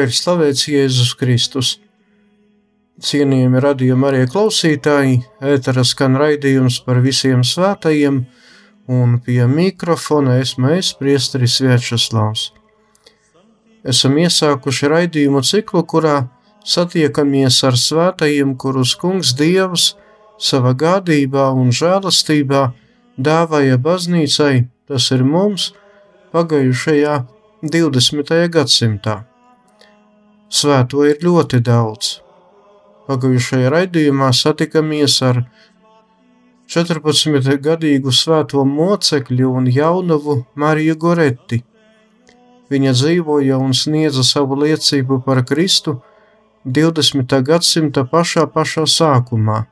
Lai ir slavēts Jēzus Kristus. Cienījami radījumi arī klausītāji, ētera skan raidījums par visiem svētajiem, un pie mikrofona esmu es, priesteris Viečeslavs. Esam iesākuši raidījumu ciklu, kurā satiekamies ar svētajiem, kurus kungs Dievs savā gādībā un žēlastībā dāvāja baznīcai, tas ir mums, pagājušajā 20. gadsimtā. Svēto ir ļoti daudz. Pagājušajā raidījumā satikāmies ar 14-gadīgu svēto mocekļu un jaunavu Mariju Goretti. Viņa dzīvoja un sniedza savu liecību par Kristu 20. gadsimta pašā pašā sākumā.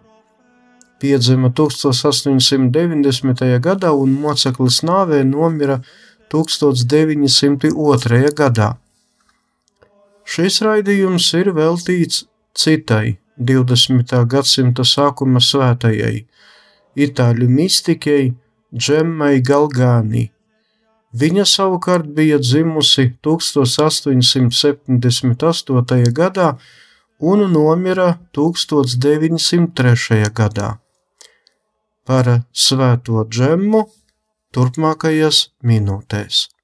Piedzima 1890. gadā un moceklis nāvē nomira 1902. gadā. Šis raidījums ir veltīts citai 20. gadsimta sākuma svētajai, itāļu mistikei Džemmai Galgāni. Viņa savukārt bija dzimusi 1878. gadā un nomira 1903. gadā. Par svēto džemmu turpmākajās minūtēs.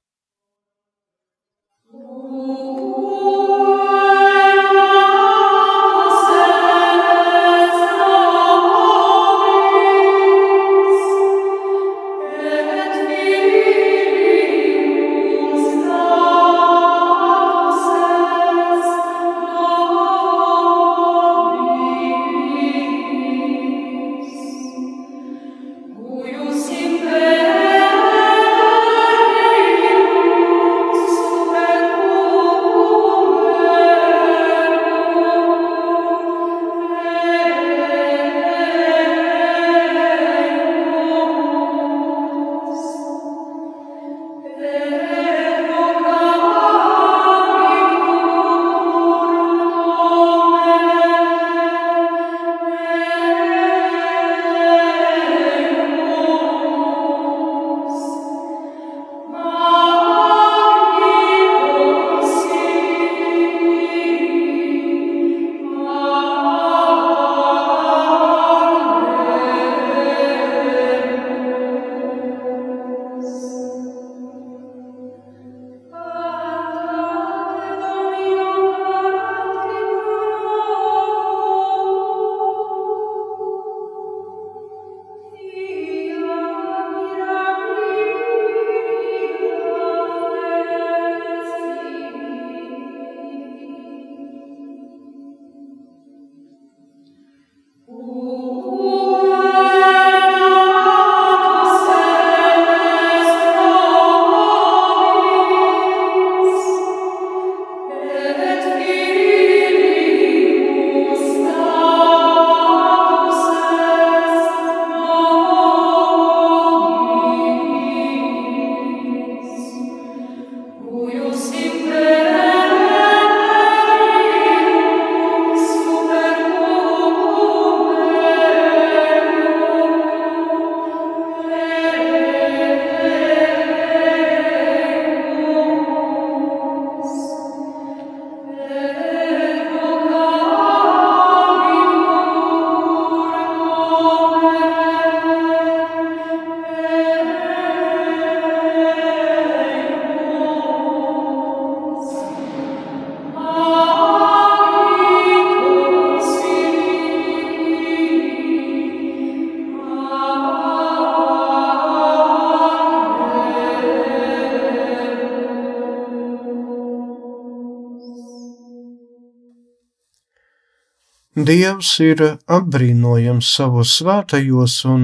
Dievs ir apbrīnojams savos svētajos, un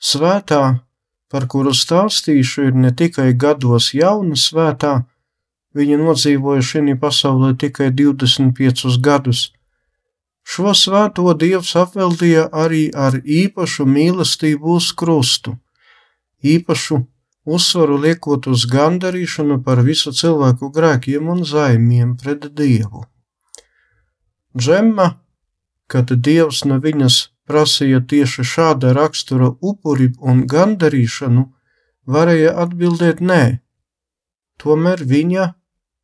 svētā, par kuru stāstīšu, ir ne tikai gados jauna svētā, viņa nodzīvoja šī pasaulē tikai 25 gadus. Šo svēto Dievs apveltīja arī ar īpašu mīlestību uz krustu, īpašu uzsvaru liekot uz gandarīšanu par visu cilvēku grēkiem un zaimiem pret Dievu. Džemma, kad Dievs no viņas prasīja tieši šāda rakstura upuri un gandarīšanu, varēja atbildēt nē. Tomēr viņa,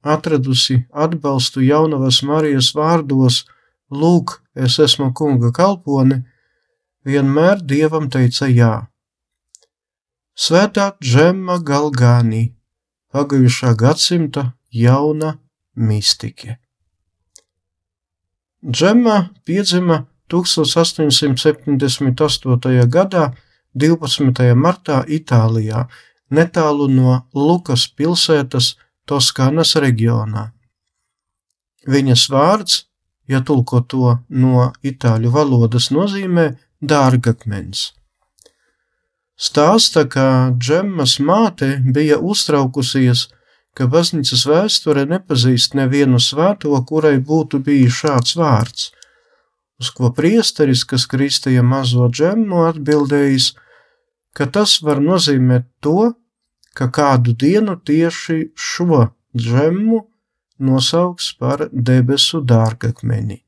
atradusi atbalstu jaunavas Marijas vārdos, Lūk, es esmu kunga kalpone, vienmēr dievam teica jā. Svētā Džemma Galgānī, pagājušā gadsimta jauna mistike. Džemma piedzima 1878. gadā 12. martā Itālijā, netālu no Lukas pilsētas Toskānas reģionā. Viņas vārds, ja tulko to no itāļu valodas, nozīmē dārgakmens. Stāsta, ka Džemmas māte bija uztraukusies, ka baznīcas vēsture nepazīst nevienu svēto, kurai būtu bijis šāds vārds, uz ko priesteris, kas kristīja mazo džemmu, atbildējis, ka tas var nozīmēt to, ka kādu dienu tieši šo džemmu nosauks par debesu dārgakmeni.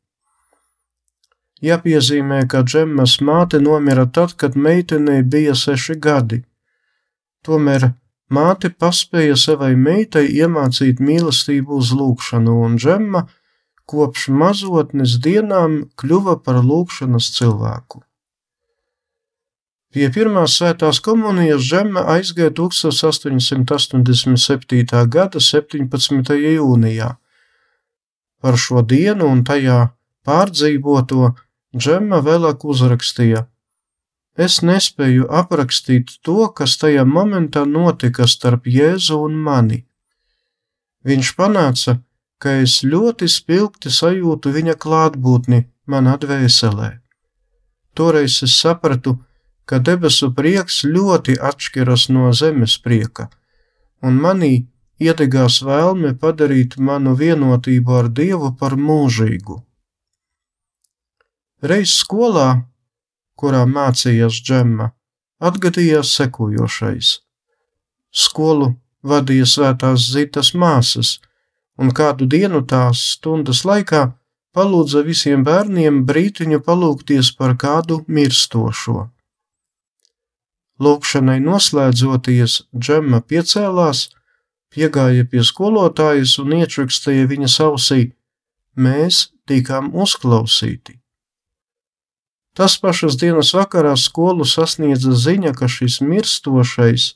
Jāpiezīmē, ka Džemmas māte nomira tad, kad meitenei bija seši gadi. Tomēr māte paspēja savai meitai iemācīt mīlestību uz lūgšanu, un Džemma kopš mazotnes dienām kļuva par lūgšanas cilvēku. Pie pirmās svētās komunijas Džemma aizgāja 1887. gada 17. jūnijā. Par šo dienu un tajā pārdzīvoto Džemma vēlāk uzrakstīja: Es nespēju aprakstīt to, kas tajā momentā notika starp Jēzu un mani. Viņš panāca, ka es ļoti spilgti sajūtu viņa klātbūtni manā dvēselē. Toreiz es sapratu, ka debesu prieks ļoti atšķiras no zemes prieka, un manī iedegās vēlme padarīt manu vienotību ar Dievu par mūžīgu. Reiz skolā, kurā mācījās Džemma, atgadījās sekojošais. Skolu vadīja svētās zitas māsas, un kādu dienu tās stundas laikā palūdza visiem bērniem brītiņu palūgties par kādu mirstošo. Lūkšanai noslēdzoties, Džemma piecēlās, piegāja pie skolotājas un iečukstīja viņa ausī: Mēs tikām uzklausīti. Tas pašas dienas vakarā skolu sasniedza ziņa, ka šis mirstošais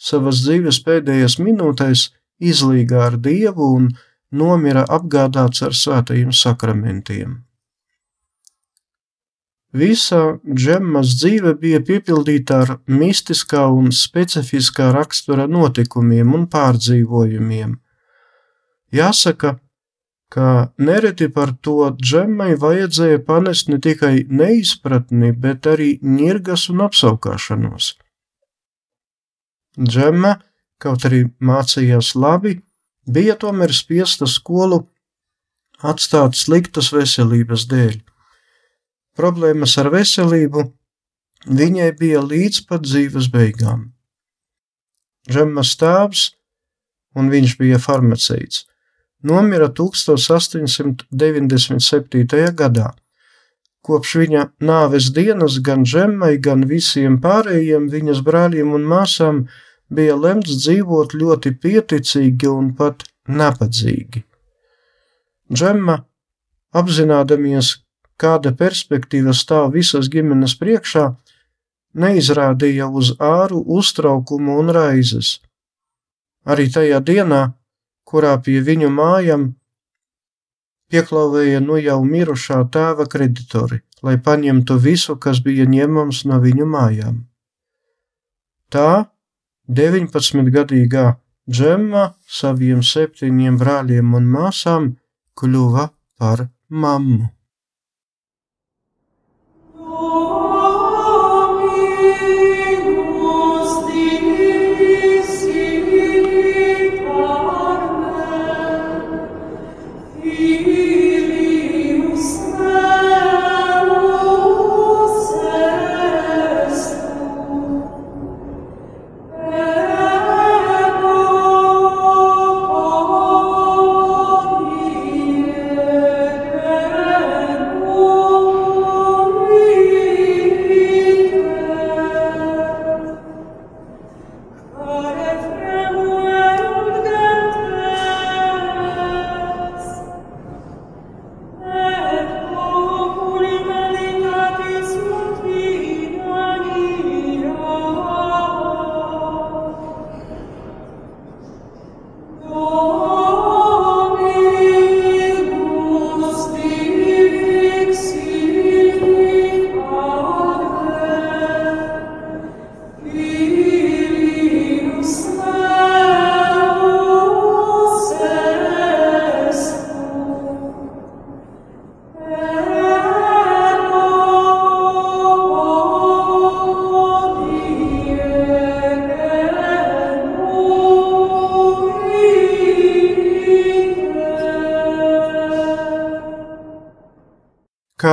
savas dzīves pēdējās minūtēs izlīgā ar Dievu un nomira apgādāts ar svētajiem sakramentiem. Visa džemmas dzīve bija piepildīta ar mistiskā un specifiskā rakstura notikumiem un pārdzīvojumiem. Jāsaka, ka nereti par to džemmai vajadzēja panest ne tikai neizpratni, bet arī nirgas un apsaukāšanos. Džemma, kaut arī mācījās labi, bija tomēr spiesta skolu atstāt sliktas veselības dēļ. Problēmas ar veselību viņai bija līdz pat dzīves beigām. Džemmas tēvs, un viņš bija farmaceits, nomira 1897. gadā. Kopš viņa nāves dienas gan Džemmai, gan visiem pārējiem viņas brāļiem un māsām bija lemts dzīvot ļoti pieticīgi un pat nabadzīgi. Džemma, apzinādamies, kāda perspektīva stāv visas ģimenes priekšā, neizrādīja uz āru uztraukumu un raizes. Arī tajā dienā, kurā pie viņu mājām pieklāvēja nu jau mirušā tēva kreditori, lai paņemtu visu, kas bija ņemams no viņu mājām. Tā 19-gadīgā Džemma saviem septiņiem brāļiem un māsām kļuva par mammu.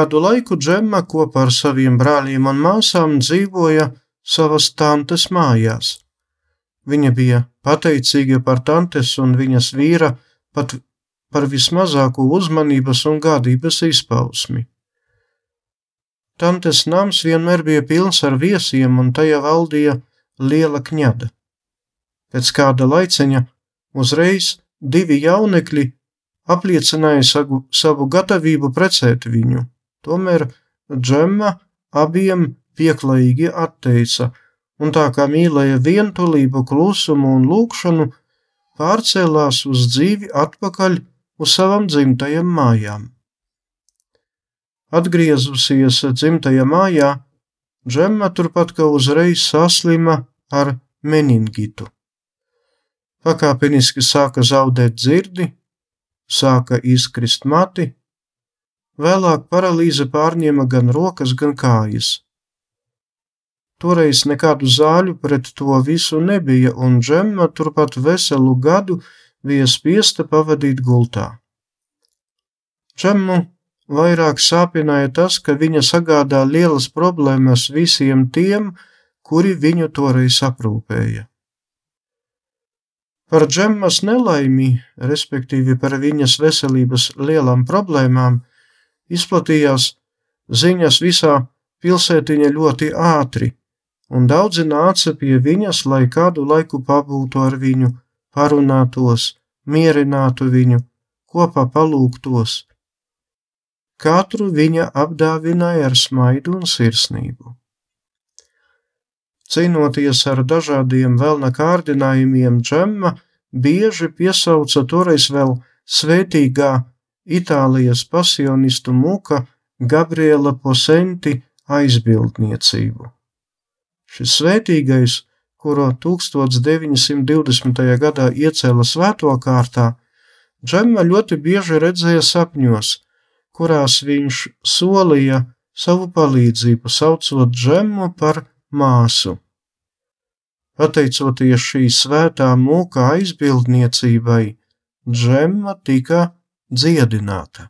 Kādu laiku Džemma kopā ar saviem brāļiem un māsām dzīvoja savas tantes mājās. Viņa bija pateicīga par tantes un viņas vīra pat par vismazāko uzmanības un gādības izpausmi. Tantes nams vienmēr bija pilns ar viesiem, un tajā valdīja liela kņada. Pēc kāda laiciņa uzreiz divi jaunekļi apliecināja savu, savu gatavību precēt viņu. Tomēr Džemma abiem pieklājīgi atteica, un tā kā mīlēja vientulību, klusumu un lūkšanu, pārcēlās uz dzīvi atpakaļ uz savām dzimtajām mājām. Atgriezusies dzimtajā mājā, Džemma turpat kā uzreiz saslima ar meningitu. Pakāpeniski sāka zaudēt dzirdi, sāka izkrist mati, Vēlāk paralīze pārņēma gan rokas, gan kājas. Toreiz nekādu zāļu pret to visu nebija, un Džemma turpat veselu gadu bija spiesta pavadīt gultā. Džemmu vairāk sāpināja tas, ka viņa sagādā lielas problēmas visiem tiem, kuri viņu toreiz aprūpēja. Par Džemmas nelaimi, respektīvi par viņas veselības lielām problēmām, Izplatījās ziņas visā pilsētiņa ļoti ātri, un daudzi nāca pie viņas, lai kādu laiku pabūtu ar viņu, parunātos, mierinātu viņu, kopā palūgtos. Katru viņa apdāvināja ar smaidu un sirsnību. Cīnoties ar dažādiem vēlna kārdinājumiem, Džemma bieži piesauca toreiz vēl svētīgā Itālijas pasionistu muka Gabriela Posenti aizbildniecību. Šis svētīgais, kuru 1920. gadā iecēla svēto kārtā, Džemma ļoti bieži redzēja sapņos, kurās viņš solīja savu palīdzību, saucot Džemmu par māsu. Pateicoties šī svētā mūka aizbildniecībai, Džemma tika dziedināta.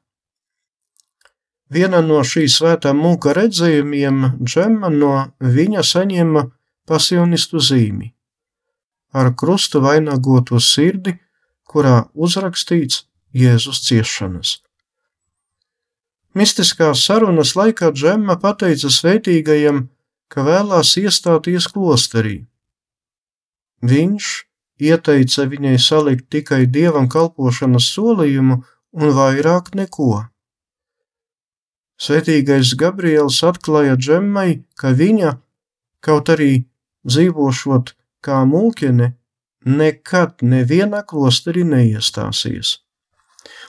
Viena no šī svētā mūka redzējumiem Džemma no viņa saņēma pasionistu zīmi ar krusta vainagoto sirdi, kurā uzrakstīts Jēzus ciešanas. Mistiskās sarunas laikā Džemma pateica svētīgajam, ka vēlās iestāties klosterī. Viņš ieteica viņai salikt tikai dievam kalpošanas solījumu un vairāk neko. Svētīgais Gabriels atklāja Džemmai, ka viņa, kaut arī dzīvošot kā mūkene, nekad nevienā klosterī neiestāsies.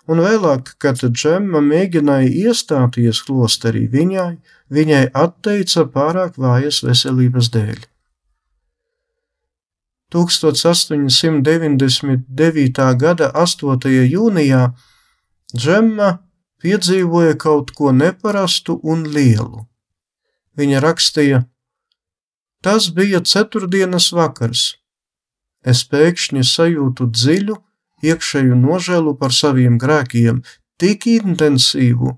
Un vēlāk, kad Džemma mēģināja iestāties klosterī, viņai, viņai atteica pārāk vājas veselības dēļ. 1899. gada 8. jūnijā Džemma piedzīvoja kaut ko neparastu un lielu. Viņa rakstīja: Tas bija ceturtdienas vakars. Es pēkšņi sajūtu dziļu, iekšēju nožēlu par saviem grēkiem, tik intensīvu,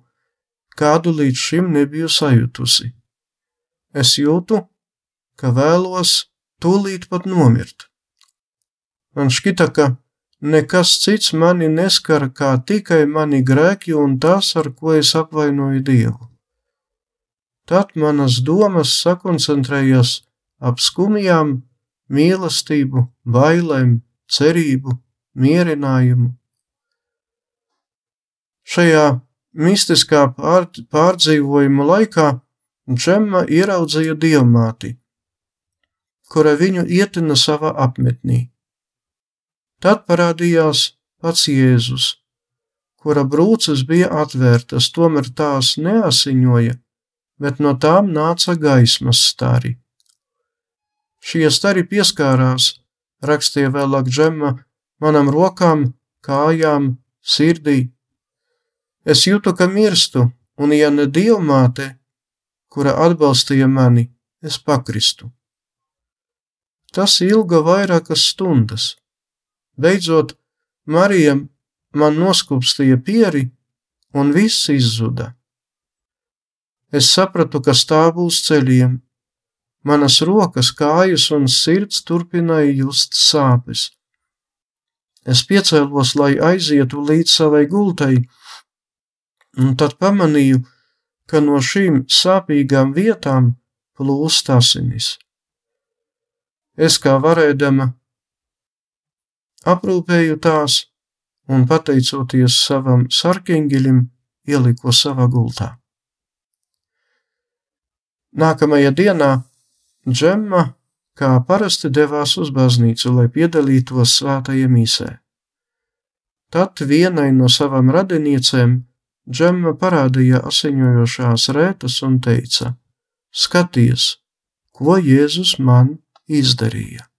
kādu līdz šim nebiju sajutusi. Es jūtu, ka vēlos tūlīt pat nomirt. Man šķita, ka Nekas cits mani neskar kā tikai mani grēki un tas, ar ko es apvainoju Dievu. Tad manas domas sakoncentrējas ap skumjām, mīlestību, bailēm, cerību, mierinājumu. Šajā mistiskā pār, pārdzīvojuma laikā Džemma ieraudzīja dievmāti, kura viņu ietina savā apmetnī. Tad parādījās pats Jēzus, kura brūces bija atvērtas, tomēr tās neasiņoja, bet no tām nāca gaismas stari. Šie stari pieskārās, rakstīja vēlāk džemma, manam rokām, kājām, sirdī. Es jūtu, ka mirstu, un ja ne dievmāte, kura atbalstīja mani, es pakristu. Tas ilga vairākas stundas. Beidzot, Marija man noskūpstīja pieri, un viss izzuda. Es sapratu, ka stāvu uz ceļiem. Manas rokas, kājas un sirds turpināja just sāpes. Es piecēlos, lai aizietu līdz savai gultai, un tad pamanīju, ka no šīm sāpīgām vietām plūst asinis. Es kā varēdama aprūpēju tās un, pateicoties savam sarkanģelim, ieliku savā gultā. Nākamajā dienā Džemma, kā parasti, devās uz baznīcu, lai piedalītos svētajā misē. Tad vienai no savām radiniecēm Džemma parādīja asiņojošās rētas un teica: Skaties, ko Jēzus man izdarīja!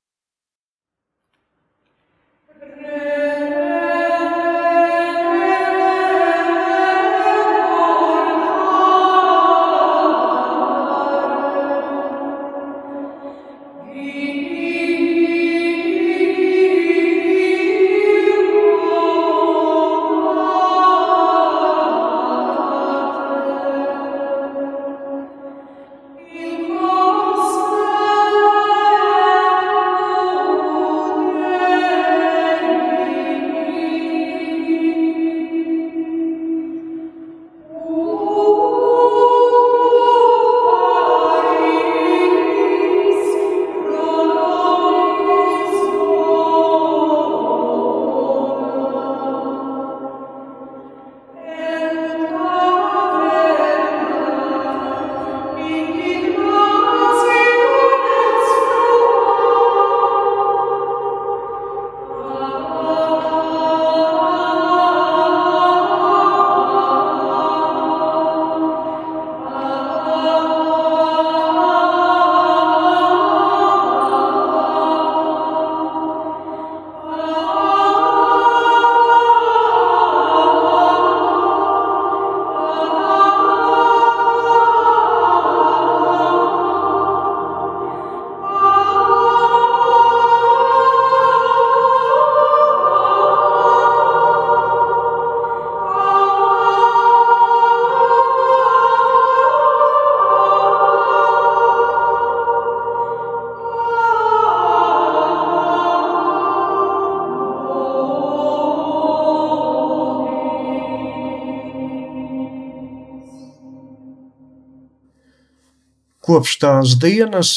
Kopš tās dienas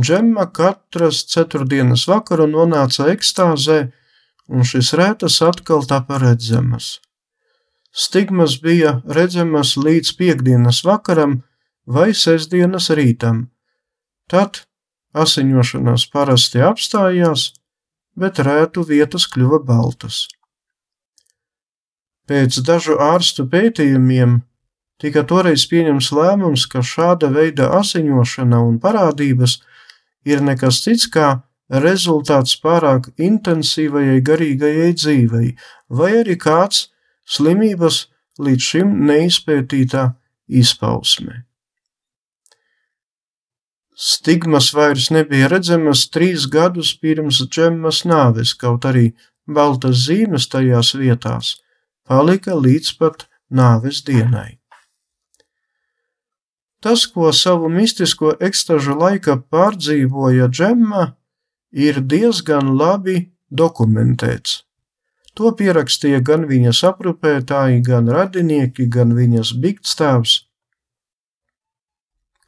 Džemma katras ceturtdienas vakaru nonāca ekstāzē, un šis rētas atkal tapa redzamas. Stigmas bija redzamas līdz piekdienas vakaram vai sestdienas rītam. Tad asiņošanās parasti apstājās, bet rētu vietas kļuva baltas. Pēc dažu ārstu pētījumiem tika toreiz pieņems lēmums, ka šāda veida asiņošana un parādības ir nekas cits kā rezultāts pārāk intensīvajai garīgajai dzīvei, vai arī kāds slimības līdz šim neizpētītā izpausme. Stigmas vairs nebija redzamas trīs gadus pirms džemmas nāves, kaut arī baltas zīmes tajās vietās palika līdz pat nāves dienai. Tas, ko savu mistisko ekstažu laika pārdzīvoja Džemma, ir diezgan labi dokumentēts. To pierakstīja gan viņas aprūpētāji, gan radinieki, gan viņas bigtstāvs.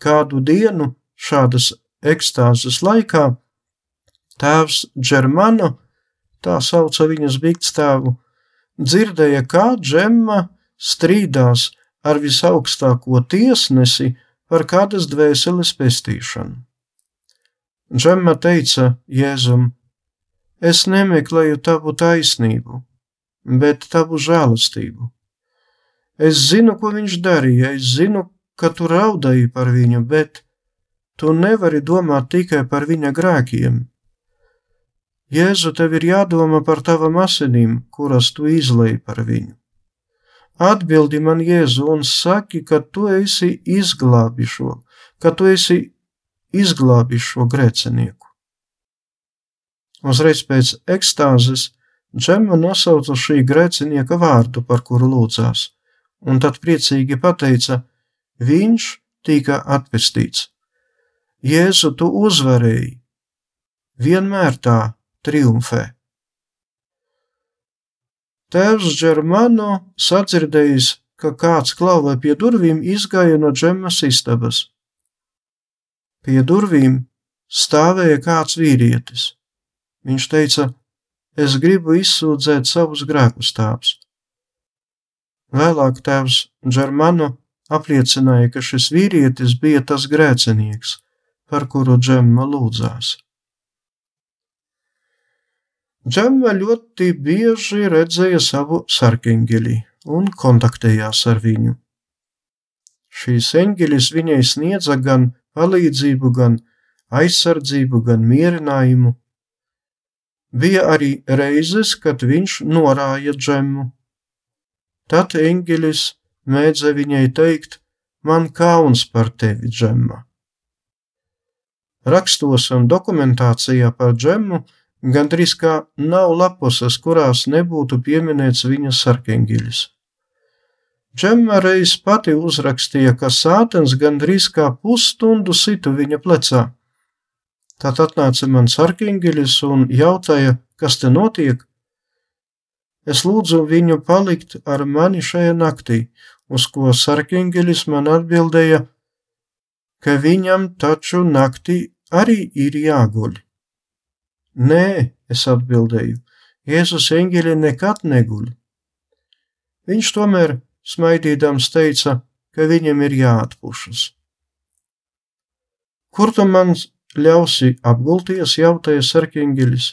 Kādu dienu šādas ekstāzes laikā tēvs Džermano, tā sauca viņas bigtstāvu, dzirdēja, kā Džemma strīdās ar visaugstāko tiesnesi par kādas dvēseles pestīšanu. Džemma teica Jēzum: Es nemeklēju tavu taisnību, bet tavu žēlastību. Es zinu, ko viņš darīja, es zinu, ka tu raudāji par viņu, bet tu nevari domāt tikai par viņa grēkiem. Jēzu, tev ir jādomā par tavām asinīm, kuras tu izlēji par viņu. Atbildi man, Jēzu, un saki, ka tu esi izglābis šo, ka tu esi izglābis šo grēcinieku. Uzreiz pēc ekstāzes Džemma nosauca šī grēcinieka vārdu, par kuru lūdzās, un tad priecīgi pateica: Viņš tika atpestīts. Jēzu, tu uzvarēji, vienmēr tā triumfē. Tēvs Džermano sadzirdējis, ka kāds klauvē pie durvīm, izgāja no džemas istabas. Pie durvīm stāvēja kāds vīrietis. Viņš teica: Es gribu izsūdzēt savus grēkus tāps. Vēlāk tēvs Džermano apliecināja, ka šis vīrietis bija tas grēcinieks, par kuru džemma lūdzās. Džemma ļoti bieži redzēja savu sarkanģeli un kontaktējās ar viņu. Šīs eņģelis viņai sniedza gan palīdzību, gan aizsardzību, gan mierinājumu. Bija arī reizes, kad viņš norāja džemu. Tad eņģelis mēdza viņai teikt: Man kauns par tevi, džemma. Rakstos un dokumentācijā par džemu gandrīz kā nav lapuses, kurās nebūtu pieminēts viņa sarkanģelis. Džemma reiz pati uzrakstīja, ka sātens gandrīz kā pusstundu situ viņa plecā. Tad atnāca mans arkanģelis un jautāja, kas te notiek. Es lūdzu viņu palikt ar mani šajā naktī, uz ko sarkanģelis man atbildēja, ka viņam taču naktī arī ir jāguļ. Nē, es atbildēju, Jēzus eņģeļi nekad neguļ. Viņš tomēr smaidīdams teica, ka viņam ir jāatpūšas. Kur tu man ļausi apgulties, jautāja sarkanģelis.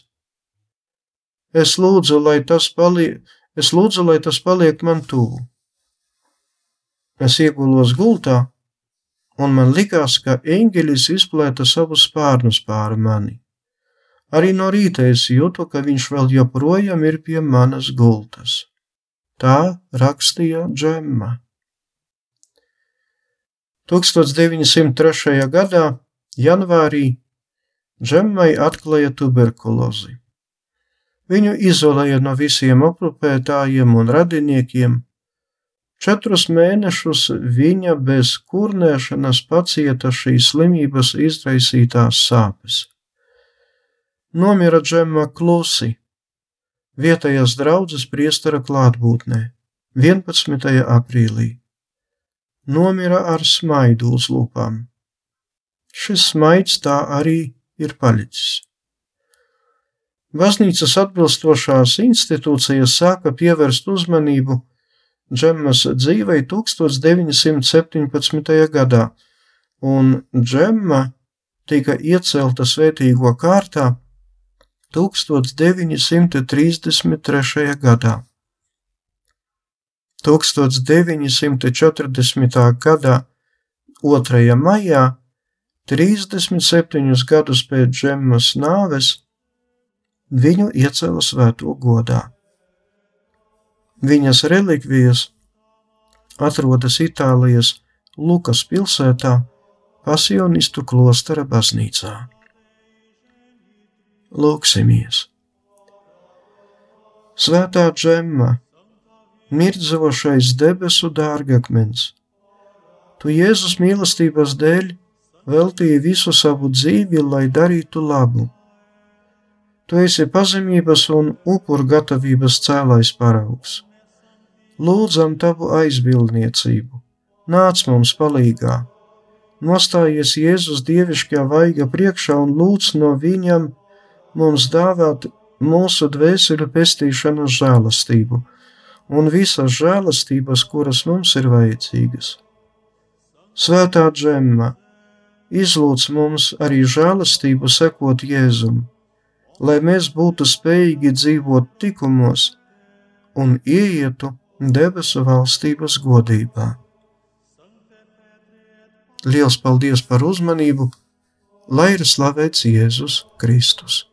Es lūdzu, lai tas paliek, es lūdzu, lai tas paliek man tuvu. Es iegulos gultā, un man likās, ka eņģelis izplēta savus spārnus pāri mani. Arī no rīta es jūtu, ka viņš vēl joprojām ir pie manas gultas. Tā rakstīja Džemma. 1903. gadā, janvārī, Džemmai atklāja tuberkulozi. Viņu izolēja no visiem aprūpētājiem un radiniekiem. Četrus mēnešus viņa bez kurnēšanas pacieta šīs slimības izraisītās sāpes. Nomira Džemma klusi, vietējās draudzes priestera klātbūtnē 11. aprīlī. Nomira ar smaidu uz lūpām. Šis smaids tā arī ir palicis. Baznīcas atbilstošās institūcijas sāka pievērst uzmanību Džemmas dzīvei 1917. gadā, un Džemma tika iecelta svētīgo kārtā 1933. gadā. 1940. gada 2. maijā, 37 gadus pēc Džemmas nāves, viņu iecēla svēto godā. Viņas relikvijas atrodas Itālijas Lukas pilsētā, Pasionistu klostera baznīcā. Lūksimies! Svētā džemma, mirdzošais debesu dārgakmens, tu Jēzus mīlestības dēļ veltīji visu savu dzīvi, lai darītu labu. Tu esi pazemības un upuru gatavības cēlājs paraugs. Lūdzam tavu aizbildniecību, nāc mums palīgā, nostājies Jēzus dievišķajā vaiga priekšā un lūdz no viņam, mums dāvāt mūsu dvēseli pestīšanu žēlastību un visas žēlastības, kuras mums ir vajadzīgas. Svētā džemma, izlūdz mums arī žēlastību sekot Jēzum, lai mēs būtu spējīgi dzīvot tikumos un ieietu debesu valstības godībā. Liels paldies par uzmanību, lai ir slavēts Jēzus Kristus!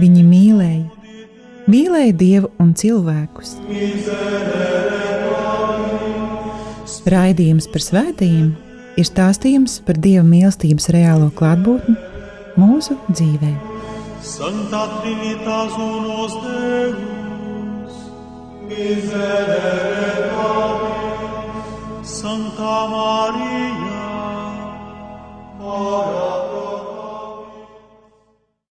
Viņi mīlēja, mīlēja Dievu un cilvēkus. Raidījums par svētījumiem ir stāstījums par Dieva mīlestības reālo klātbūtni mūsu dzīvē. Santa Trinitas unos Deus, miserere Domini, Santa Maria, ora